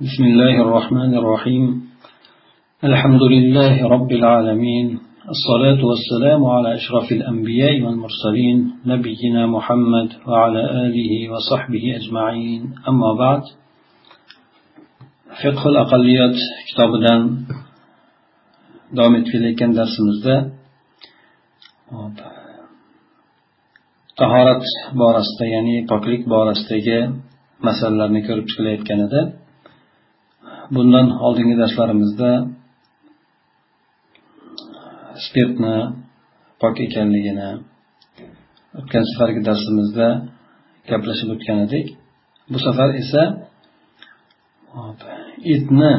بسم الله الرحمن الرحيم. الحمد لله رب العالمين. الصلاة والسلام على أشرف الأنبياء والمرسلين نبينا محمد وعلى آله وصحبه أجمعين. أما بعد فقه الأقليات كتابنا davom etib kelayotgan darsimizda tahorat borasida ya'ni borasidagi masalalarni ko'rib chiqilayotgan edi bundan oldingi darslarimizda spirtni pok ekanligini o'tgan safargi darsimizda gaplashib o'tgan edik. Bu safar esa itni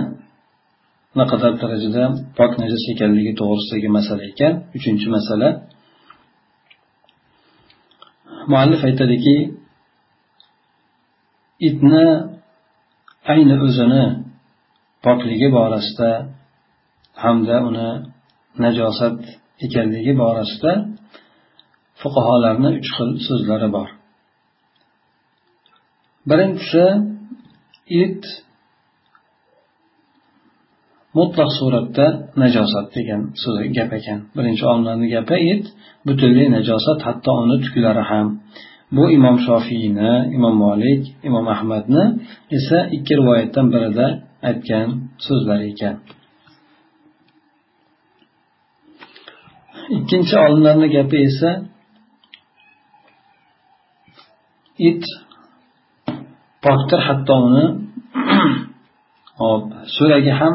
naqadar darajada pok najos ekanligi to'g'risidagi masala ekan. Uchinchi masala. Muallif aytadiki itni ayni o'zini pokligi borasida hamda uni najosat ekanligi borasida fuqarolarni uch xil so'zlari bor. Birinchisi it mutlaq suratda najosat degan so'z gap ekan. Birinchi olimlarni gapi it butunlay najosat hatto uni tuklari ham. Bu imom shofiyni imom molik imom ahmadni esa ikki rivoyatdan birida aytgan so'zlar ekan. Ikkinchi olimlarni gapi esa it pokdir hatto uni hop so'ragi ham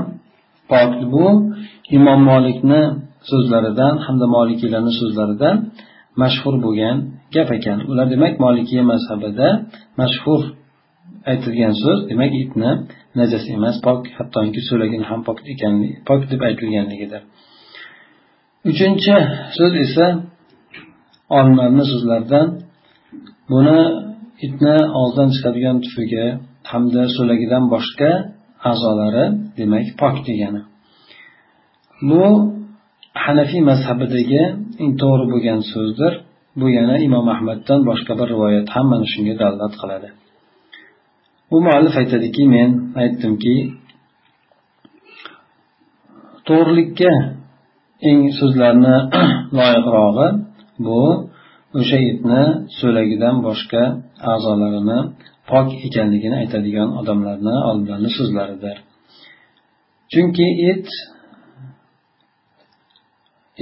pok bu imom molikni so'zlaridan hamda molikiylarni so'zlaridan mashhur bo'lgan gap ekan. Ular demak molikiya mazhabida mashhur aytilgan so'z demak itni najas emas pok hattoki so'lagini ham pok ekanligi pok deb aytilganligidir uchinchi so'z esa olimlarni so'zlaridan buni itni og'zidan chiqadigan tufugi hamda so'lagidan boshqa a'zolari demak pok degani. Bu hanafiy mazhabidagi eng to'g'ri bo'lgan so'zdir. Bu yana imom ahmaddan boshqa bir rivoyat ham mana shunga dalolat qiladi. Bu muallif aytadiki men aytdimki to'g'rilikka eng so'zlarni loyiqrog'i bu o'sha itni so'lagidan boshqa a'zolarini pok ekanligini aytadigan odamlarni olimlarni so'zlaridir. Chunki it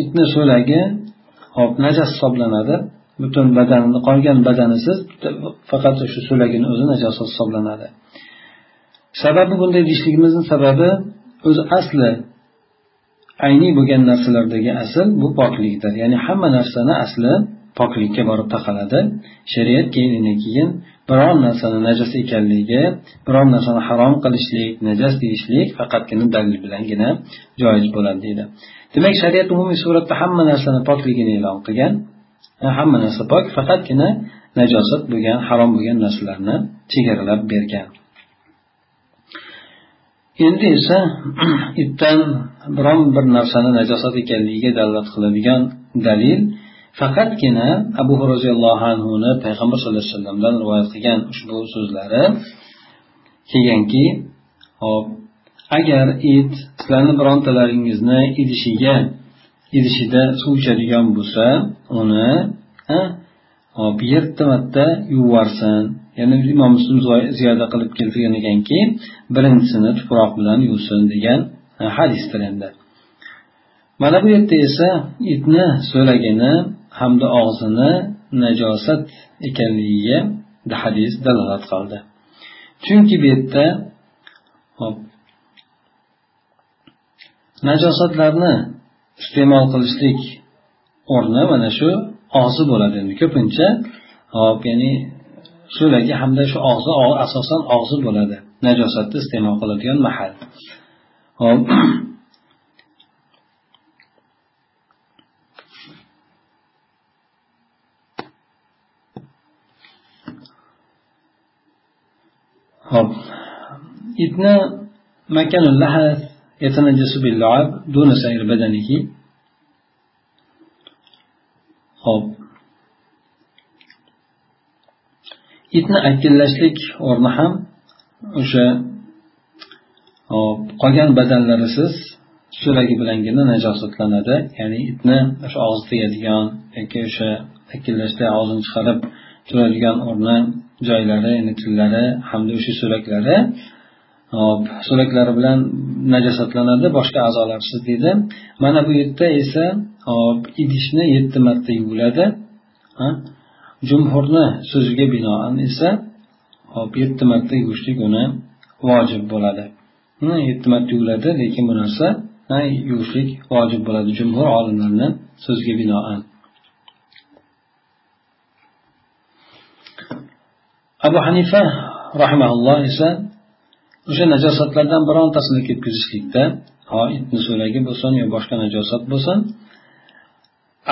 itni so'lagi hop najas hisoblanadi. Butun badanini qolgan badanisiz faqat o'sha so'lagini o'zi najosat hisoblanadi. Sababi bunday deyishligimizni sababi o'zi asli ayniy bo'lgan narsalardagi asl bu poklikdir. Ya'ni hamma narsani asli poklikka borib taqaladi. Shariat keyin keyin biron narsani najas ekanligi biron narsani harom qilishlik najas deyishlik faqatgina dalil bilangina joiz bo'ladi deydi. Demak shariat umumiy suratda hamma narsani pokligini e'lon qilgan hamma narsa pok faqatgina najosat bo'lgan harom bo'lgan narsalarni chegaralab bergan. Endi esa itdan biron bir narsani najosat ekanligiga dalolat qiladigan dalil faqatgina abu roziyallohu anhuni payg'ambar sallallohu alayhi vasallamdan rivoyat qilgan ushbu so'zlari kelganki hop agar it sizlarni birontalaringizni idishiga idishida suv ichadigan bo'lsa uni hop yetti marta yuvarsin ya'ni imom muslim ziyoda qilib keltirgan ekanki birinchisini tuproq bilan yuvsin degan hadisdir endi. Mana bu yerda esa itni so'lagini hamda og'zini najosat ekanligiga hadis dalolat qildi. Chunki bu yerda najosatlarni iste'mol qilishlik o'rni mana shu og'zi bo'ladi endi. Ko'pincha hop ya'ni so'lagi hamda shu og'zi asosan og'zi bo'ladi. Najosatni iste'mol qiladigan mahal. Hop. Hop. Itni makanul lahath يتنجس باللعاب دون سائر بدنه hop itni akillashlik o'rni ham o'sha qolgan badanlarisiz so'lagi bilangina najosatlanadi ya'ni itni o'sha og'zi tegadigan yoki o'sha akillashda og'zini chiqarib turadigan o'rni joylari ya'ni tillari hamda o'sha so'laklari hop so'laklari bilan najosatlanadi boshqa a'zolarsiz deydi mana bu yerda esa hop idishni yetti marta yuviladi jumhurni so'ziga binoan esa hop yetti marta yuvishlik uni vojib bo'ladi. Yetti marta yuviladi lekin bu narsa yuvishlik vojib bo'ladi jumhur olimlarni so'ziga binoan. Abu hanifa rahimaulloh esa o'sha najosatlardan birontasini ketkazishlikda ho itni so'lagi bo'lsin yo boshqa najosat bo'lsin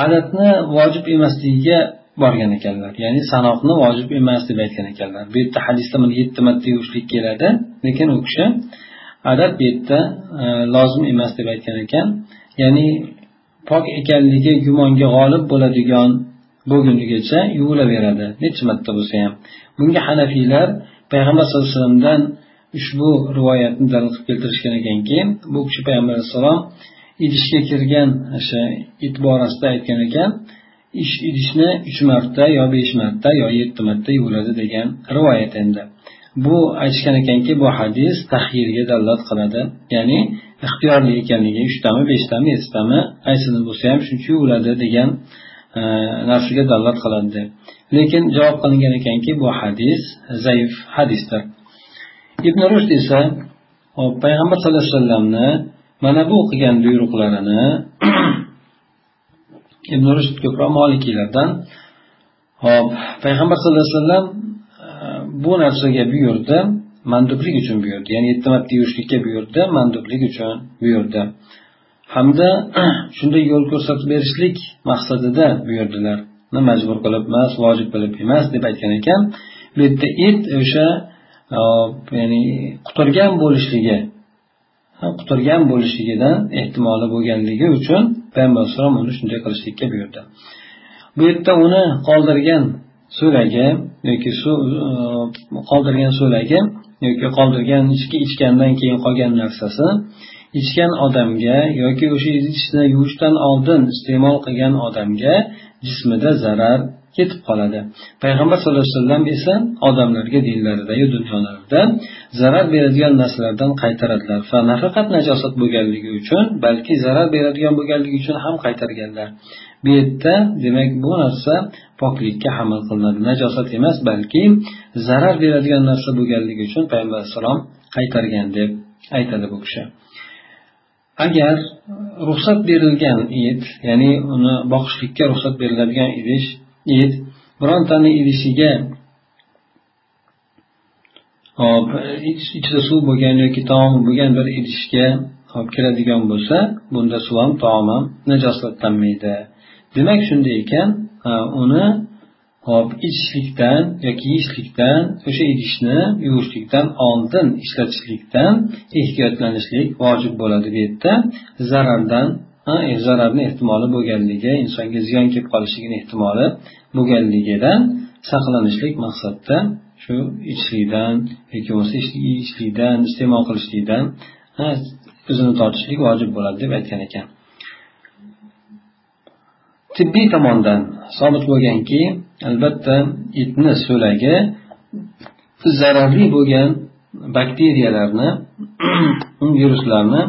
adatni vojib emasligiga borgan ekanlar. Ya'ni sanoqni vojib emas deb aytgan ekanlar. Bu yerda hadisda mana yetti marta yuvishlik keladi lekin u kishi adat bu yerda e, lozim emas deb aytgan ekan. Ya'ni pok ekanligi gumonga g'olib bo'ladigan bo'lgunigacha yuvilaveradi necha marta bo'lsa ham. Bunga hanafiylar payg'ambar sallallohu alayhi vasallamdan ushbu rivoyatni dalil qilib keltirishgan ekanki bu kishi payg'ambar alayhissalom idishga kirgan o'sha it borasida aytgan ekan ish idishni uch marta yo besh marta yo yetti marta yuviladi degan rivoyat endi. Bu aytishgan ekanki bu hadis tahirga dalolat qiladi. Ya'ni ixtiyorli ekanligi uchtami beshtami yettitami qaysini bo'lsa ham shuncha yuviladi degan e, narsaga dalolat qiladi. Deb lekin javob qilingan ekanki bu hadis zaif hadisdir. Ibn rushd esa payg'ambar sallallohu alayhi vasallamni mana bu qilgan buyruqlarini ibn rushd ko'proq molikiylardan hop payg'ambar sallallohu alayhi vasallam e, bu narsaga buyurdi mandublik uchun buyurdi ya'ni yetti marta yuvishlikka buyurdi mandublik uchun buyurdi. Hamda shunday yo'l ko'rsatib berishlik maqsadida buyurdilar. Majbur qilib emas vojib qilib emas deb aytgan ekan. Bu yerda it o'sha ya'ni quturgan bo'lishligi quturgan bo'lishligidan ehtimoli bo'lganligi uchun payg'ambar alayhisalom uni shunday qilishlikka buyurdi. Bu yerda uni qoldirgan so'lagi yoki suv qoldirgan so'lagi yoki qoldirgan ichki ichgandan keyin qolgan narsasi ichgan odamga yoki o'sha idishni yuvishdan oldin iste'mol qilgan odamga jismida zarar ketib qoladi. Payg'ambar sallallohu alayhi vasallam esa odamlarga dinlaridayu dunyolarida zarar beradigan narsalardan qaytaradilar va nafaqat najosat bo'lganligi uchun balki zarar beradigan bo'lganligi uchun ham qaytarganlar. Bu yerda demak bu narsa poklikka hamal qilinadi. Najosat emas balki zarar beradigan narsa bo'lganligi uchun payg'ambar alayhissalom qaytargan deb aytadi bu kishi. Agar ruxsat berilgan it ya'ni uni boqishlikka ruxsat beriladigan idish it birontani idishiga hop ichida suv bo'lgan yoki taom bo'lgan bir idishga hop kiradigan bo'lsa bunda suv ham taom ham najosatlanmaydi. Demak shunday ekan uni hop ichishlikdan yoki yeyishlikdan o'sha idishni yuvishlikdan oldin ishlatishlikdan ehtiyotlanishlik vojib bo'ladi bu yerda. Zarardan E, zararni ehtimoli bo'lganligi insonga ziyon kelib qolishligini ehtimoli bo'lganligidan saqlanishlik maqsadda shu ichishlikdan yoki bo'lmasa yeyishlikdan iste'mol qilishlikdan o'zini tortishlik vojib bo'ladi deb aytgan ekan. Tibbiy tomondan sobit bo'lganki albatta itni so'lagi zararli bo'lgan bakteriyalarni viruslarni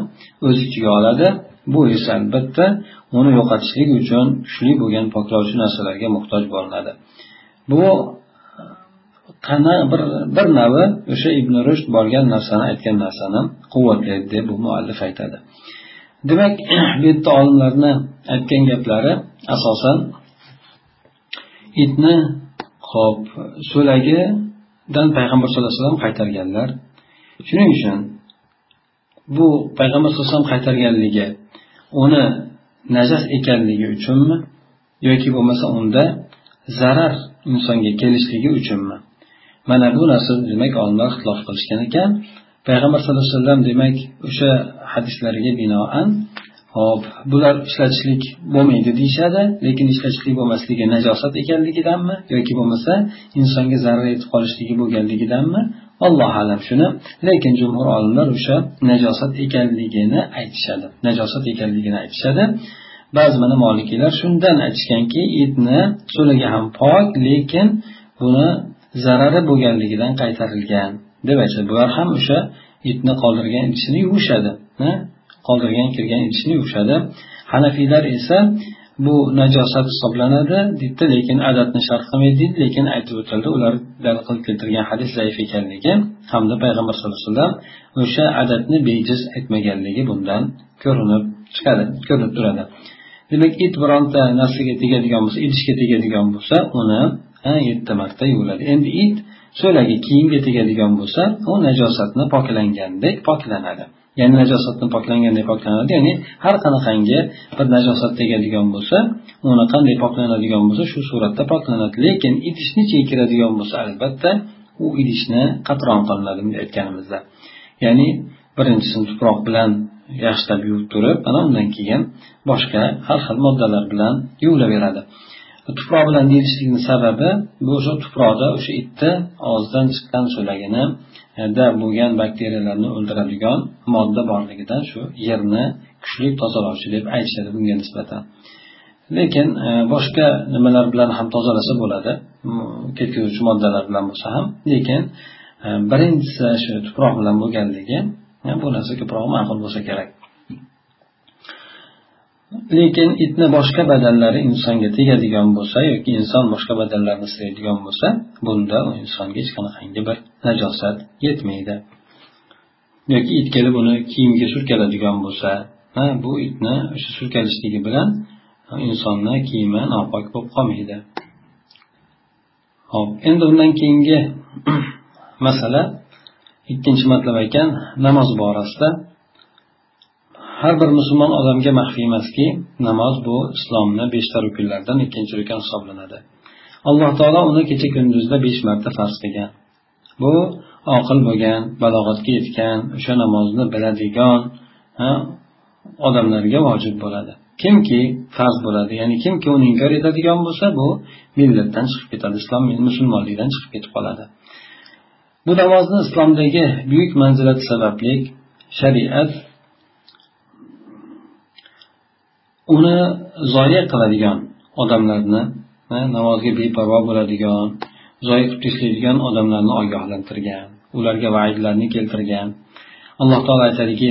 o'z ichiga oladi. Bu esa albatta uni yo'qotishlik uchun kuchli bo'lgan poklovchi narsalarga muhtoj bo'linadi. Bu e, qana bir bir navi o'sha ibn rushd borgan narsani aytgan narsani quvvatlaydi deb bu muallif aytadi. Demak bu yerda olimlarni aytgan gaplari asosan itni hop so'lagidan payg'ambar sallallohu alayhi vasallam qaytarganlar. Shuning uchun bu payg'ambar sallallohu alayhi vasallam qaytarganligi uni najas ekanligi uchunmi yoki bo'lmasa unda zarar insonga kelishligi uchunmi? Mana bu narsa demak olimlar ixtilof qilishgan ekan. Payg'ambar sallallohu alayhi vasallam demak o'sha hadislarga binoan hop bular ishlatishlik bo'lmaydi deyishadi lekin ishlatishlik bo'lmasligi najosat ekanligidanmi yoki bo'lmasa insonga zarar yetib qolishligi bo'lganligidanmi? Alloh alam shuni. Lekin jumhur olimlar o'sha najosat ekanligini aytishadi. Najosat ekanligini aytishadi. Ba'zi mana molikiylar shundan aytishganki itni so'lagi ham pok lekin buni zarari bo'lganligidan qaytarilgan deb aytishadi. Bular ham o'sha itni qoldirgan idishini yuvishadi qoldirgan kirgan idishini yuvishadi. Hanafiylar esa bu najosat hisoblanadi deydi lekin adatni shart qilmaydi deydi lekin aytib o'tildi ular dalil qilib keltirgan hadis zaif ekanligi hamda payg'ambar sallallohu alayhi vasallam o'sha adatni bejiz aytmaganligi bundan ko'rinib chiqadi ko'rinib turadi. Demak it bironta narsaga tegadigan bo'lsa idishga tegadigan bo'lsa uni yetti marta yuviladi. Endi it so'lagi kiyimga tegadigan bo'lsa u najosatni poklangandek poklanadi. Ya'ni najosatdan poklanganday poklanadi ya'ni har qanaqangi bir najosat tegadigan bo'lsa uni qanday poklanadigan bo'lsa shu suratda poklanadi. Lekin idishni ichiga kiradigan bo'lsa albatta u idishni qatron qilinadi bunday aytganimizda. Ya'ni birinchisini tuproq bilan yaxshilab yuvib turib ana undan keyin boshqa har xil moddalar bilan yuvilaveradi tuproq bilan deyilishligini sababi bu o'sha tuproqda o'sha itni og'zidan chiqqan so'lagini da bo'lgan bakteriyalarni o'ldiradigan modda borligidan shu yerni kuchli tozalovchi deb aytishadi bunga nisbatan. Lekin e, boshqa nimalar bilan ham tozalasa bo'ladi. Ketkazuvchi moddalar bilan bo'lsa ham. Lekin e, birinchisi shu tuproq bilan bo'lganligi e, bu narsa ko'proq ma'qul bo'lsa kerak. Lekin itni boshqa badallari insonga tegadigan bo'lsa yoki inson boshqa badallarni silaydigan bo'lsa bunda u insonga hech qanaqangi bir najosat yetmaydi. Yoki it kelib uni kiyimiga surkaladigan bo'lsa bu itni o'sha surkalishligi bilan insonni kiyimi nopok bo'lib qolmaydi. Hop endi undan keyingi masala. Ikkinchi matlab ekan namoz borasida har bir musulmon odamga maxfiy emaski namoz bu islomni beshta rukunlaridan ikkinchi rukun hisoblanadi. Alloh taolo uni kecha kunduzda besh marta farz qilgan. Bu oqil bo'lgan balog'atga yetgan o'sha namozni biladigan odamlarga vojib bo'ladi. Kimki farz bo'ladi ya'ni kimki uni inkor etadigan bo'lsa bu millatdan chiqib ketadi islom musulmonlikdan chiqib ketib qoladi. Bu namozni islomdagi buyuk manzilati sababli shariat uni zoya qiladigan odamlarni namozga beparvo bo'ladigan zoya qilib tashlaydigan odamlarni ogohlantirgan ularga vaidlarni keltirgan. Alloh taolo aytadiki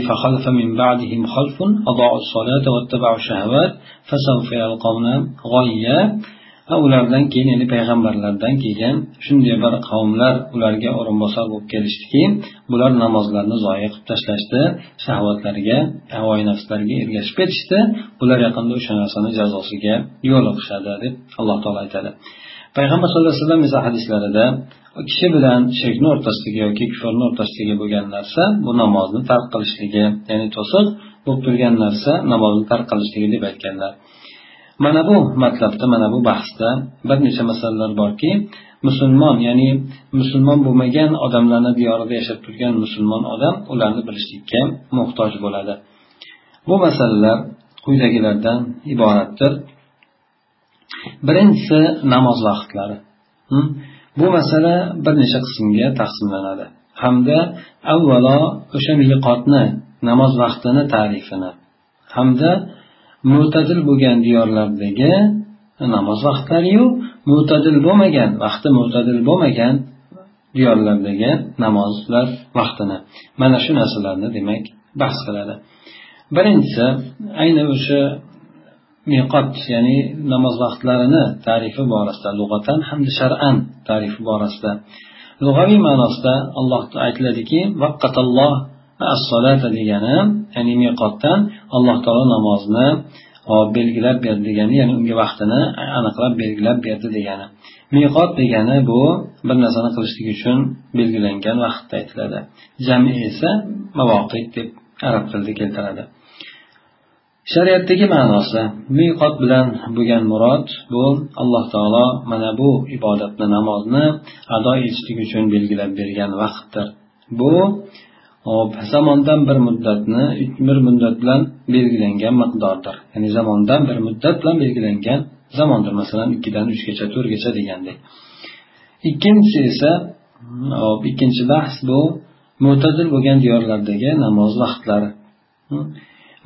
ulardan keyin ya'ni payg'ambarlardan kelgan shunday bir qavmlar ularga o'rinbosar bo'lib kelishdiki bular namozlarni zoya qilib tashlashdi shahvatlarga havoyi nafslarga ergashib ketishdi bular yaqinda o'sha narsani jazosiga yo'liqishadi deb alloh taolo aytadi. Payg'ambar sallallohu alayhi vasallam esa hadislarida kishi bilan shirkni o'rtasidagi yoki kufrni o'rtasidagi bo'lgan narsa bu namozni tark qilishligi ya'ni to'siq bo'lib turgan narsa namozni tark qilishligi deb aytganlar. Mana bu matlabda mana bu bahsda bir necha masalalar borki musulmon ya'ni musulmon bo'lmagan odamlarni diyorida yashab turgan musulmon odam ularni bilishlikka muhtoj bo'ladi. Bu masalalar quyidagilardan iboratdir. Birinchisi namoz vaqtlari. Bu masala bir necha qismga taqsimlanadi. Hamda avvalo o'sha miqotni namoz vaqtini tarifini hamda mo'tadil bo'lgan diyorlardagi namoz vaqtlariyu mo'tadil bo'lmagan vaqti mo'tadil bo'lmagan diyorlardagi namozlar vaqtini. Mana shu narsalarni demak bahs qiladi. Birinchisi ayni o'sha miqot ya'ni namoz vaqtlarini tarifi borasida lug'atan hamda shar'an tarifi borasida. Lug'aviy ma'nosida alloh aytiladiki vaqqatalloh as-solata degani ya'ni miqotdan alloh taolo namozni e, belgilab berdi degani ya'ni unga vaqtini aniqlab belgilab berdi degani. Miqot degani bu bir narsani qilishlik uchun belgilangan vaqtda aytiladi. Jami esa mavoqit deb arab tilida keltiradi. Shariatdagi ma'nosi miqot bilan bo'lgan murod bu alloh taolo mana bu ibodatni namozni ado etishlik uchun belgilab bergan vaqtdir. Bu hop zamondan bir muddatni bir muddat bilan belgilangan miqdordir. Ya'ni zamondan bir muddat bilan belgilangan zamondir. Masalan ikkidan uchgacha to'rtgacha degandek. Ikkinchisi esa hop ikkinchi bahs bu mo'tadil bo'lgan diyorlardagi namoz vaqtlari.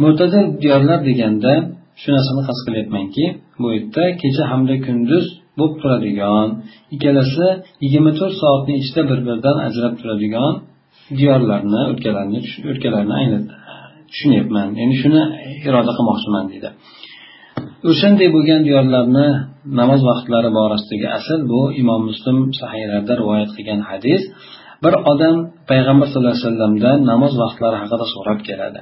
Mo'tadil diyorlar deganda shu narsani qasd qilyapmanki bu yerda kecha hamda kunduz bo'lib turadigan ikkalasi yigirma to'rt soatni ichida bir biridan ajrab turadigan diyorlarni o'lkalarni o'lkalarni ayni tushunyapman endi shuni iroda qilmoqchiman deydi. O'shanday bo'lgan diyorlarni namoz vaqtlari borasidagi asl bu imom muslim sahiylarda rivoyat qilgan hadis bir odam payg'ambar sallallohu alayhi vasallamdan namoz vaqtlari haqida so'rab keladi.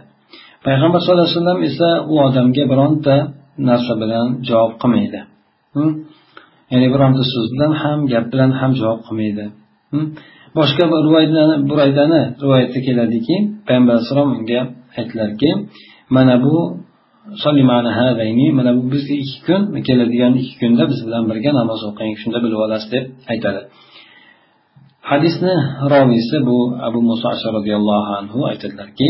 Payg'ambar sallallohu alayhi vasallam esa u odamga bironta narsa bilan javob qilmaydi. Hm? Ya'ni bironta so'z bilan ham gap bilan ham javob qilmaydi. Hm? Boshqa bir buraydani rivoyatda keladiki payg'ambar alayhissalom unga aytdilarki mana bu mana bu bizga ikki kun keladigan ikki kunda biz bilan birga namoz o'qing shunda bilib olasiz deb aytadi. Hadisni roviysi bu abu muso asha roziyallohu anhu aytadilarki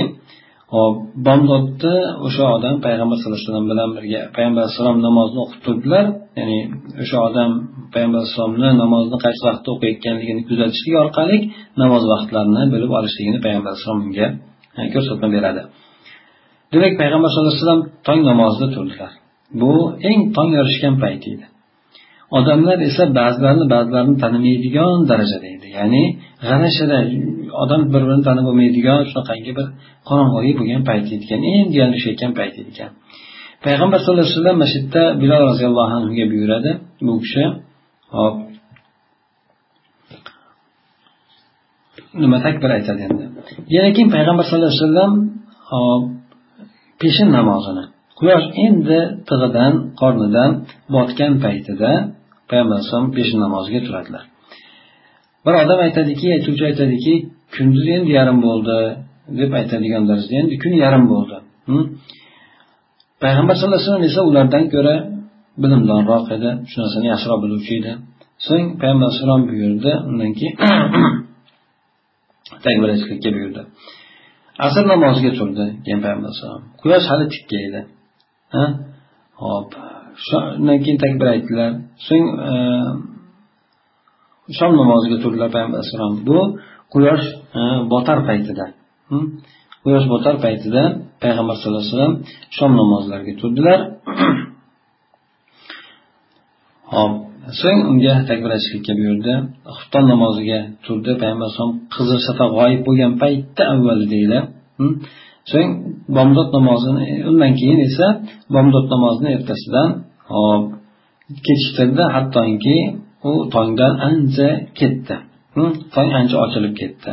hop bomdodda o'sha odam payg'ambar sallallohu alayhi vasallam bilan birga payg'ambar alayhissalom namozni o'qib turdilar ya'ni o'sha odam payg'ambar alayhissalomni namozni qaysi vaqtda o'qiyotganligini kuzatishlik orqali namoz vaqtlarini bilib olishligini payg'ambar alayhissalom unga e, ko'rsatma beradi. Demak payg'ambar sallallohu alayhi vasallam tong namozida turdilar. Bu eng tong yorishgan payt edi. Odamlar esa ba'zilarini ba'zilarini tanimaydigan darajada edi. Ya'ni g'ala odam bir birini tanib bo'lmaydigan shunaqangi bir qorong'ulik bo'lgan payt ekan endi yanglishayotgan payt ekan payg'ambar sallallohu alayhi vasallam masjidda bilol roziyallohu anhuga buyuradi. Bu kishi hop. Nima takbir aytadi endi? Yana keyin payg'ambar sallallohu alayhi vasallam hop peshin namozini quyosh endi tig'idan qornidan botgan paytida payg'ambar alayhisalom peshin namozga turadilar. Bir odam aytadiki aytuvchi aytadiki kunduz endi yarim bo'ldi deb aytadigan darajada endi kun yarim bo'ldi. Payg'ambar sallallohu alayhi vasallam esa ulardan ko'ra bilimdonroq edi shu narsani yaxshiroq biluvchi edi. So'ng payg'ambar alayhissalom buyurdi undan keyin takbir buyurdi asr namoziga turdi keyin payg'ambar alayhissalom quyosh hali tikka edi. Hop. Shundan keyin takbir aytdilar. So'ng e, shom namoziga turdilar payg'ambar alayhissalom bu quyosh e, botar paytida. Quyosh botar paytida payg'ambar sallallohu alayhi vasallam shom namozlariga turdilar. Hop. So'ng unga takbir aytishlikka buyurdi xufton namoziga turdi payg'ambar alayhisalom qizil shafaq g'oyib bo'lgan paytda avvalidagina so'ng bomdod namozini e, undan keyin esa bomdod namozini ertasidan hop kechiktirdi. Hattoki u tongdan ancha ketdi. Tong ancha ochilib ketdi.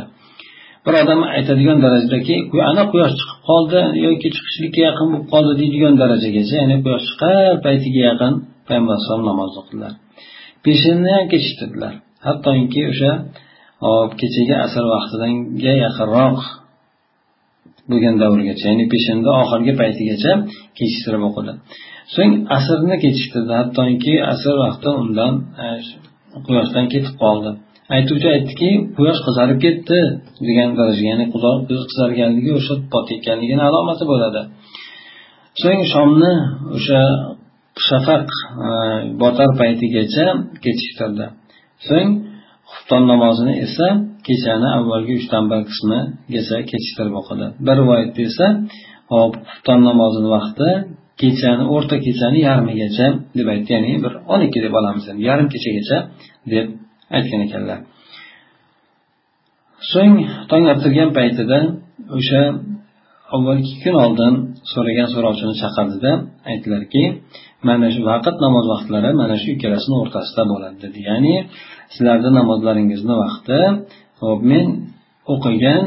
Bir odam aytadigan darajadaki ana quyosh chiqib qoldi yoki chiqishlikka yaqin bo'lib qoldi deydigan darajagacha ya'ni quyosh chiqar paytiga yaqin payg'ambar alayhisalom namoz o'qidilar peshinni ham kechiktirdilar. Hattoki o'sha kechagi asr vaqtidanga yaqinroq bo'lgan davrgacha ya'ni peshinda oxirgi paytigacha kechiktirib o'qidi so'ng asrni kechiktirdi. Hattoki asr vaqti undan e, quyoshdan ketib qoldi. Aytuvchi aytdiki quyosh qizarib ketdi degan darajaga ya'ni qizarganligi o'sha botayotganligini alomati bo'ladi. So'ng shomni o'sha shafaq e, botar paytigacha kechiktirdi. So'ng xufton namozini esa kechani avvalgi uchdan bir qismigacha kechiktirib o'qidi. Bir rivoyatda esa hop xufton namozini vaqti kechani o'rta kechani yarmigacha deb aytdi. Ya'ni bir o'n ikki deb olamiz yarim kechagacha deb aytgan ekanlar. So'ng tong ottirgan paytida o'sha avval ikki kun oldin so'ragan so'rovchini chaqirdida aytdilarki mana shu vaqt namoz vaqtlari mana shu ikkalasini o'rtasida bo'ladi dedi. Ya'ni sizlarni namozlaringizni vaqti hop men o'qigan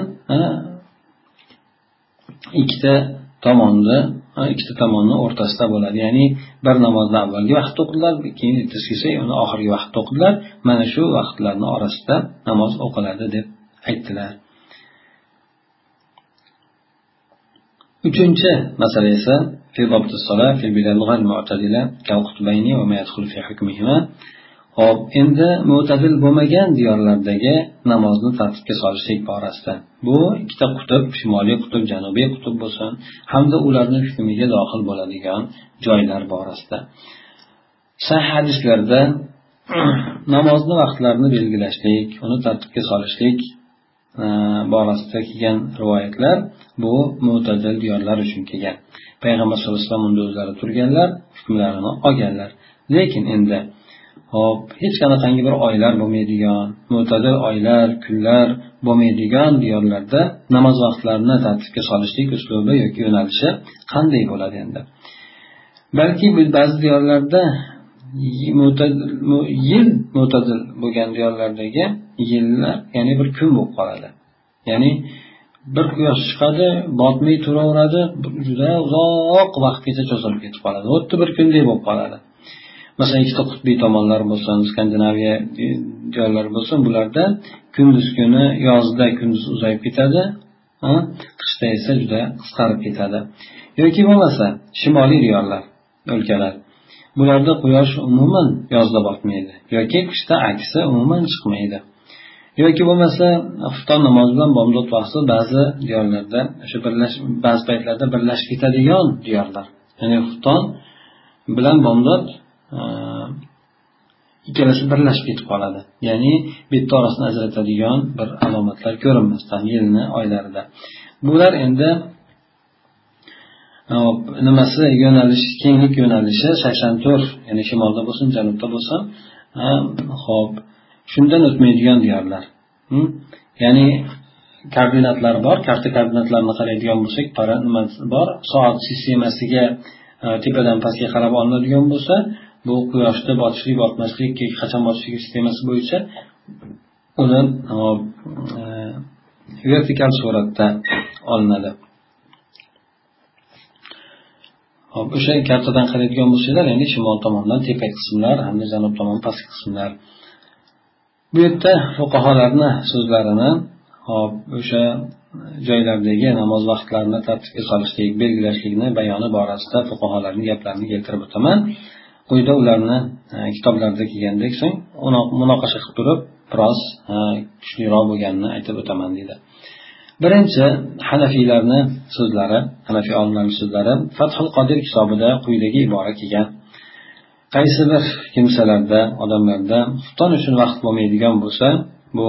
ikkita tomonni ikkita tomonni o'rtasida bo'ladi. Ya'ni bir namozni avvalgi vaqtda o'qidilar keyin ertasiga kelsa uni oxirgi vaqtda o'qidilar. Mana shu vaqtlarni orasida namoz o'qiladi deb aytdilar. Uchinchi masala esa hop endi mo'tadil bo'lmagan diyorlardagi namozni tartibga solishlik borasida. Bu ikkita qutb shimoliy qutb janubiy qutb bo'lsin hamda ularni hukmiga dohil bo'ladigan joylar borasida. Sahih hadislarda namozni vaqtlarini belgilashlik uni tartibga solishlik e, borasida kelgan rivoyatlar bu mo'tadil diyorlar uchun kelgan. Payg'ambar sallallohu alayhi vasallam unda o'zlari turganlar hukmlarini olganlar. Lekin endi hop hech qanaqangi bir oylar bo'lmaydigan mo'tadil oylar kunlar bo'lmaydigan diyorlarda namoz vaqtlarini tartibga solishlik uslubi yoki yo'nalishi qanday bo'ladi endi? Balki ba'zi diyorlarda yil mo'tadil bo'lgan diyorlardagi yillar ya'ni bir kun bo'lib qoladi. Ya'ni bir quyosh chiqadi botmay turaveradi juda uzoq vaqtgacha cho'zilib ketib qoladi. Xuddi bir kundek bo'lib qoladi. Masalan ikkita qutbiy tomonlar bo'lsin skandinaviya joylar bo'lsin bularda kunduz kuni yozda kunduz uzayib ketadi qishda esa juda qisqarib ketadi. Yoki bo'lmasa shimoliy diyorlar o'lkalar. Bularda quyosh umuman yozda botmaydi yoki qishda aksi umuman chiqmaydi. Yoki bo'lmasa xufton namozi bilan bomdod vaqti ba'zi diyorlarda o'sha birlash ba'zi paytlarda birlashib ketadigan diyorlar. Ya'ni xufton bilan bomdod Э, ikkalasi birlashib ketib qoladi. Ya'ni bitta orasini ajratadigan bir alomatlar ko'rinmasdan yilni oylarida. Bular endi e, nimasi yo'nalish kenglik yo'nalishi sakson to'rt ya'ni shimolda bo'lsin janubda bo'lsin e, ho'p shundan o'tmaydigan diyorlar ya'ni koordinatlar bor karta koordinatlarini qaraydigan bo'lsak nimasi bor? Soat sistemasiga e, tepadan pastga qarab olinadigan bo'lsa bu quyoshda botishlik botmaslik qachon botishlik sistemasi bo'yicha uni e, vertikal suratda olinadi. Hop o'sha kartadan qaraydigan bo'lsanglar ya'ni shimol tomondan tepa qismlar hamda janub tomon pastki qismlar. Bu yerda fuqarolarni so'zlarini hop o'sha joylardagi namoz vaqtlarini tartibga solishlik belgilashlikni bayoni borasida fuqarolarni gaplarini keltirib o'taman. Quyida ularni e, kelgandek so'ng munoqasha qilib turib biroz e, kuchliroq bo'lganini aytib o'taman deydi. Birinchi hanafiylarni so'zlari hanafiy olimlarni so'zlari fathul qodir kitobida quyidagi ibora kelgan. Qaysi bir kimsalarda odamlarda xufton uchun vaqt bo'lmaydigan bo'lsa bu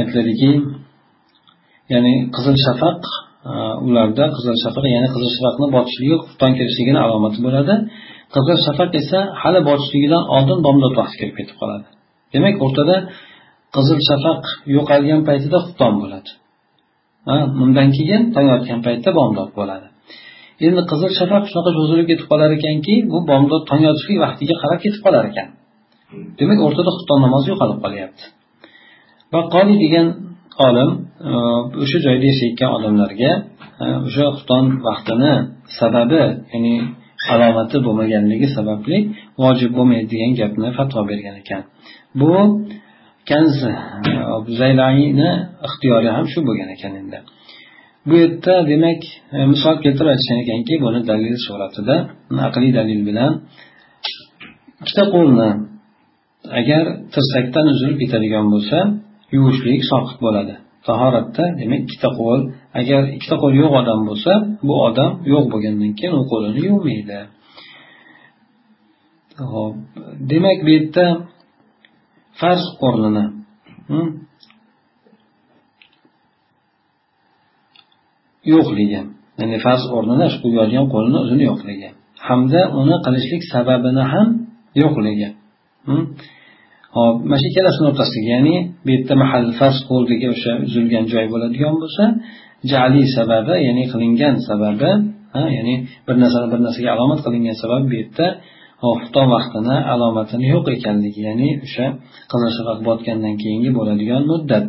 aytiladiki ya'ni qizil shafaq e, ularda qizil shafaq ya'ni qizil shafaqni botishligi xufton kirishligini alomati bo'ladi. Qizil shafaq esa hali botishligidan oldin bomdod vaqti kelib ketib qoladi. Demak o'rtada qizil shafaq yo'qolgan paytida xufton bo'ladi. Undan keyin tong otgan paytda bomdod bo'ladi. Endi qizil shafaq shunaqa cho'zilib ketib qolar ekanki bu bomdod tong otishlik vaqtiga qarab ketib qolar ekan. Demak o'rtada xufton namozi yo'qolib qolyapti. Va qoli degan olim e, o'sha joyda yashayotgan odamlarga e, o'sha xufton vaqtini sababi ya'ni alomati bo'lmaganligi sababli vojib bo'lmaydi degan gapni fatvo bergan ekan. Bu kanz uh, zaylayni ixtiyori ham shu bo'lgan ekan endi. Bu yerda demak uh, misol keltirib aytishgan ekanki buni dalil suratida aqliy dalil bilan ikkita qo'lni agar tirsakdan uzilib ketadigan bo'lsa yuvishlik soqit bo'ladi. Tahoratda demak ikkita qo'l agar ikkita qo'l yo'q odam bo'lsa bu odam yo'q bo'lgandan keyin u qo'lini yuvmaydi. Hop demak bu yerda farz o'rnini hm, yo'qligi ya'ni farz o'rnini shu yozgan qo'lini o'zini yo'qligi hamda uni qilishlik sababini ham yo'qligi hm. Hop mana shu ikkalasini o'rtasidagi ya'ni bu yerda mahal farz qo'ldagi o'sha uzilgan joy bo'ladigan bo'lsa jali sababi ya'ni qilingan sababi ya'ni bir narsani bir narsaga alomat qilingan sabab bu yerda xufton vaqtini alomatini yo'q ekanligi ya'ni o'sha qizil shafaq botgandan keyingi bo'ladigan muddat.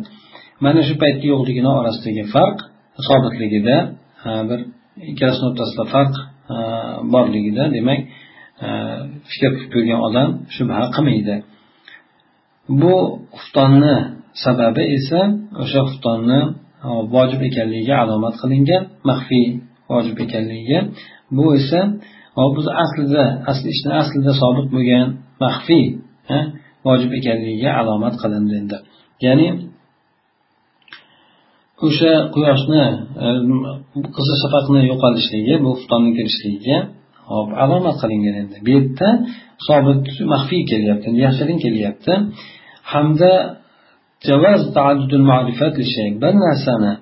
Mana shu paytni yo'qligini orasidagi farq sobitligida bir ikkalasini o'rtasida farq borligida demak fikr qilib ko'rgan odam shubha qilmaydi. Bu xuftonni sababi esa o'sha xuftonni e, vojib ekanligiga alomat qilingan maxfiy vojib ekanligiga. Bu esa e, biz aslida asli ishni aslida sobit bo'lgan maxfiy e, vojib ekanligiga alomat qilindi endi. Ya'ni o'sha quyoshni qizil shafaqni yo'qolishligi bu xuftonni kirishligiga hop alomat qilingan endi bu yerda sobit maxfiy kelyapti yashirin kelyapti. Hamda bir narsani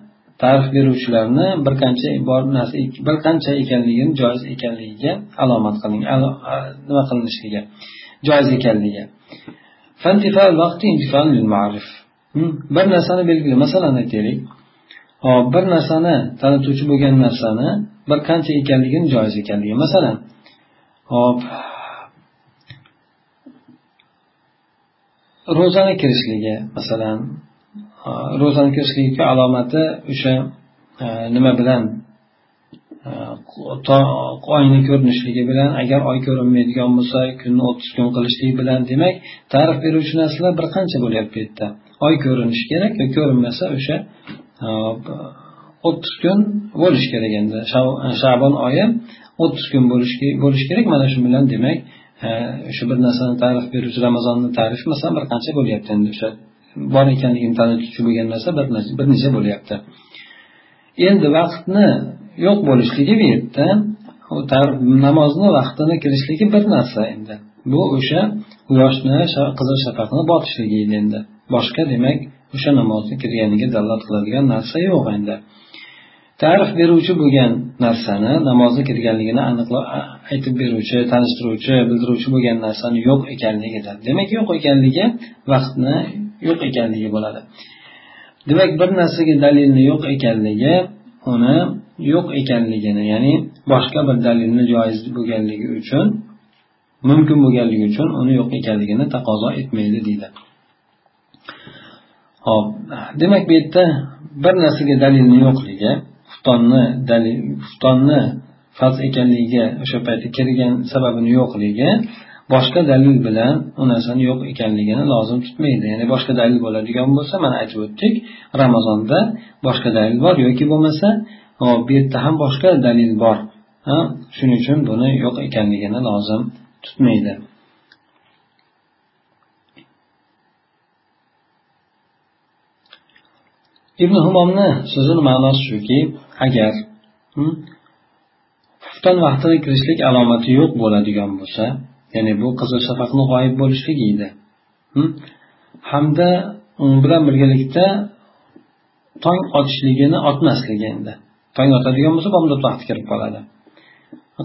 ta'rif beruvchilarni bir qancha bor narsa bir qancha ekanligini joiz ekanligiga alomat qiling. Nima qilinishligi joiz ekanligi bir narsani belgila masalan aytaylik. Hop bir narsani tanituvchi bo'lgan narsani bir qancha ekanligini joiz ekanligi. Masalan hop ro'zani kirishligi masalan ro'zani kirishligi alomati o'sha e, nima bilan e, oyni ko'rinishligi bilan agar oy ko'rinmaydigan bo'lsa kunni o'ttiz kun qilishlik bilan demak ta'rif beruvchi narsalar bir qancha bo'lyapti bu yerda. Oy ko'rinishi kerak ko'rinmasa o'sha o'ttiz kun bo'lishi kerak endi. Shabon oyi o'ttiz kun bo'lishi kerak. Mana shu bilan demak e, o'sha bir narsani ta'rif beruvchi ramazonni tarifi masalan bir qancha bo'lyapti endi. O'sha bor ekanligini tanituvchi bo'lgan narsa bir necha bo'lyapti. Endi vaqtni yo'q bo'lishligi bu yerda namozni vaqtini kirishligi bir narsa endi. Bu o'sha quyoshni qizil shafaqni botishligi edi endi. Boshqa demak o'sha namozni kirganiga dalolat qiladigan narsa yo'q endi. Ta'rif beruvchi bo'lgan narsani namozni kirganligini aniqlab aytib beruvchi tanishtiruvchi bildiruvchi bo'lgan narsani yo'q ekanligidir. Demak yo'q ekanligi vaqtni yo'q ekanligi bo'ladi. Demak bir narsaga dalilni yo'q ekanligi uni yo'q ekanligini ya'ni boshqa bir dalilni joiz bo'lganligi uchun mumkin bo'lganligi uchun uni yo'q ekanligini taqozo etmaydi deydi. Hop demak bu yerda bir narsaga dalilni yo'qligi xuftonni xuftonni farz ekanligiga o'sha paytda kirgan sababini yo'qligi boshqa dalil bilan u narsani yo'q ekanligini lozim tutmaydi. Ya'ni boshqa dalil bo'ladigan bo'lsa mana aytib o'tdik ramazonda boshqa dalil bor yoki bo'lmasa bu yerda ham boshqa dalil bor. Shuning uchun buni yo'q ekanligini lozim tutmaydi. Ibn humomni so'zini ma'nosi shuki agar xufton vaqtida kirishlik alomati yo'q bo'ladigan bo'lsa ya'ni bu qizil shafaqni g'oyib bo'lishligi edi hamda u bilan birgalikda tong otishligini otmasligi endi. Tong otadigan bo'lsa bomdod vaqti kirib qoladi.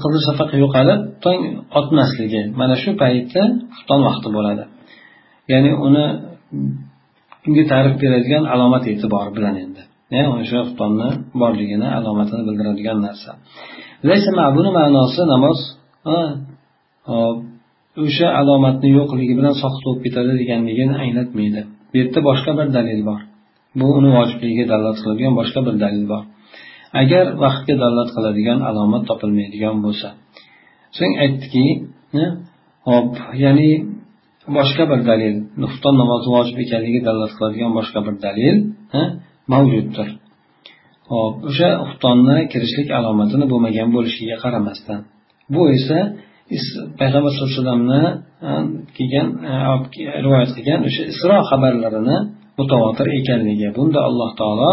Qizil shafaq yo'qolib tong otmasligi mana shu paytda xufton vaqti bo'ladi. Ya'ni uni unga ta'rif beradigan alomat e'tibori bilan endi. O'sha xuftonni borligini alomatini bildiradigan narsa. Buni ma'nosi namoz hop o'sha alomatni yo'qligi bilan soqit bo'lib ketadi deganligini anglatmaydi. Bu yerda boshqa bir dalil bor. Bu uni vojibligiga dalolat qiladigan boshqa bir dalil bor. Agar vaqtga dalolat qiladigan alomat topilmaydigan bo'lsa. So'ng aytdiki hop ya'ni boshqa bir dalil xufton namozi vojib ekanligiga dalolat qiladigan boshqa bir dalil mavjuddir hop o'sha xuftonni kirishlik alomatini bo'lmagan bo'lishiga qaramasdan. Bu esa payg'ambar sallallohu alayhi vasallamni e, kelgan e, rivoyat qilgan o'sha isro xabarlarini mutavotir ekanligi bunda alloh taolo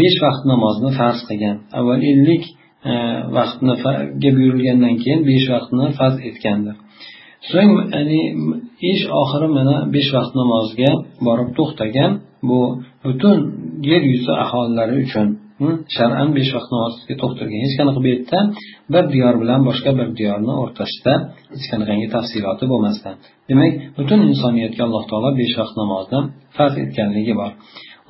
besh vaqt namozni farz qilgan. Avval ellik e, vaqtniga buyurilgandan keyin besh vaqtni farz etgandir. So'ng ya'ni ish oxiri mana besh vaqt namozga borib to'xtagan. Bu butun yer yuzi aholilari uchun shar'an besh vaqt namozga to'xtalgan hech qanaqa bu yerda bir diyor bilan boshqa bir diyorni o'rtasida hech qanaqangi tafsiloti bo'lmasdan. Demak butun insoniyatga alloh taolo besh vaqt namozni farz etganligi bor.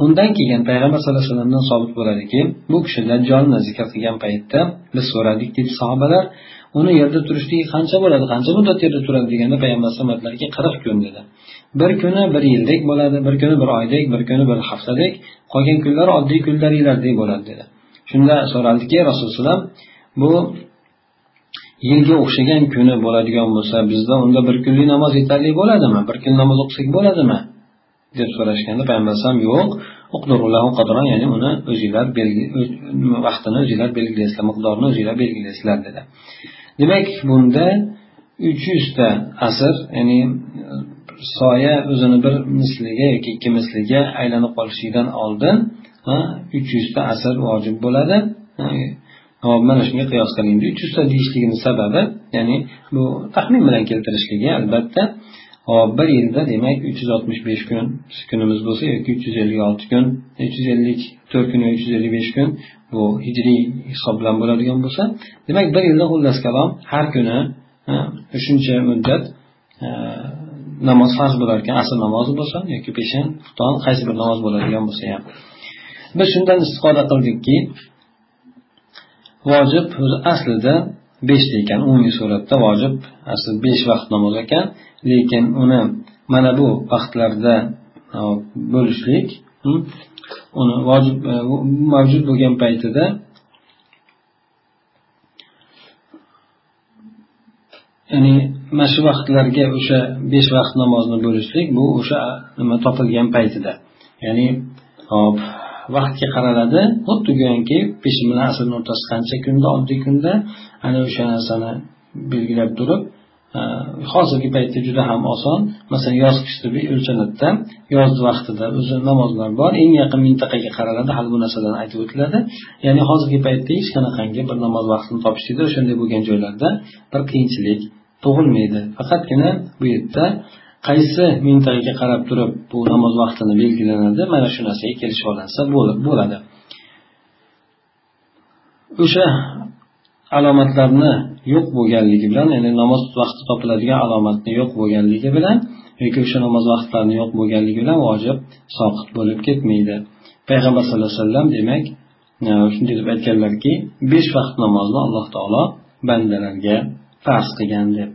Undan keyin payg'ambar sallallohu alayhi vasallamdan sobit bo'ladiki bu kishi dajjolni zikr qilgan paytda biz so'radik deydi sahobalar uni yerda turishligi qancha bo'ladi qancha muddat yerda turadi deganda payg'ambar alayhisalom aytdilarki qirq kun dedi. Bir kuni bir yildek bo'ladi bir kuni bir oydek bir kuni bir haftadek qolgan kunlar oddiy kunlaringlardek bo'ladi dedi. Shunda so'raldiki rasululloh bu yilga o'xshagan kuni bo'ladigan bo'lsa bizda unda bir kunlik namoz yetarli bo'ladimi? Bir kun namoz o'qisak bo'ladimi? Deb so'rashganda payg'ambar alayhisalom yo'q ya'ni uni o'zinglar vaqtini o'zinglar belgilaysizlar miqdorini o'zinglar belgilaysizlar dedi. Demak bunda uch yuzta asr ya'ni soya o'zini bir misliga yoki ikki misliga aylanib qolishidan oldin uch yuzta asr vojib bo'ladi. Mana shunga qiyos qilindi uch yuzta deyishligini sababi ya'ni bu taxmin bilan keltirishligi albatta hop bir yilda demak uch yuz oltmish besh kun kunimiz bo'lsa yoki uch yuz ellik olti kun uch yuz ellik to'rt kun uch yuz ellik besh kun bu hijriy hisob bilan bo'ladigan bo'lsa demak bir yilda xullas kalom. Har kuni shuncha muddat namoz farz bo'lar ekan. Asr namozi bo'lsin yoki peshin xufton qaysi bir namoz bo'ladigan bo'lsa ham. Biz shundan istifoda qildikki vojib o'zi aslida beshta ekan umumiy suratda vojib. Asli besh vaqt namoz ekan lekin uni mana bu vaqtlarda bo'lishlik hm, uni vojib e, mavjud bo'lgan paytida ya'ni mana shu vaqtlarga o'sha besh vaqt namozni bo'lishlik bu o'sha nima topilgan paytida. Ya'ni hop vaqtga qaraladi. Xuddi go'yoki peshin bilan asrni o'rtasi qancha kunda oddiy kunda ana o'sha narsani belgilab turib e, hozirgi paytda juda ham oson. Masalan yoz qishda o'lchanadida yoz vaqtida o'zi namozlar bor eng yaqin mintaqaga qaraladi hali bu narsalarni aytib o'tiladi. Ya'ni hozirgi paytda hech qanaqangi bir namoz vaqtini topishlikda o'shanday bo'lgan joylarda bir qiyinchilik tug'ilmaydi. Faqatgina bu yerda qaysi mintaqaga qarab turib bu namoz vaqtini belgilanadi? Mana shu narsaga kelishib olinsa bo'ladi. O'sha alomatlarni yo'q bo'lganligi bilan ya'ni namoz vaqti topiladigan alomatni yo'q bo'lganligi bilan yoki o'sha namoz vaqtlarini yo'q bo'lganligi bilan vojib soqit bo'lib ketmaydi. Payg'ambar sallallohu alayhi vasallam demak e, shunday deb aytganlarki besh vaqt namozni alloh taolo bandalarga farz qilgan deb.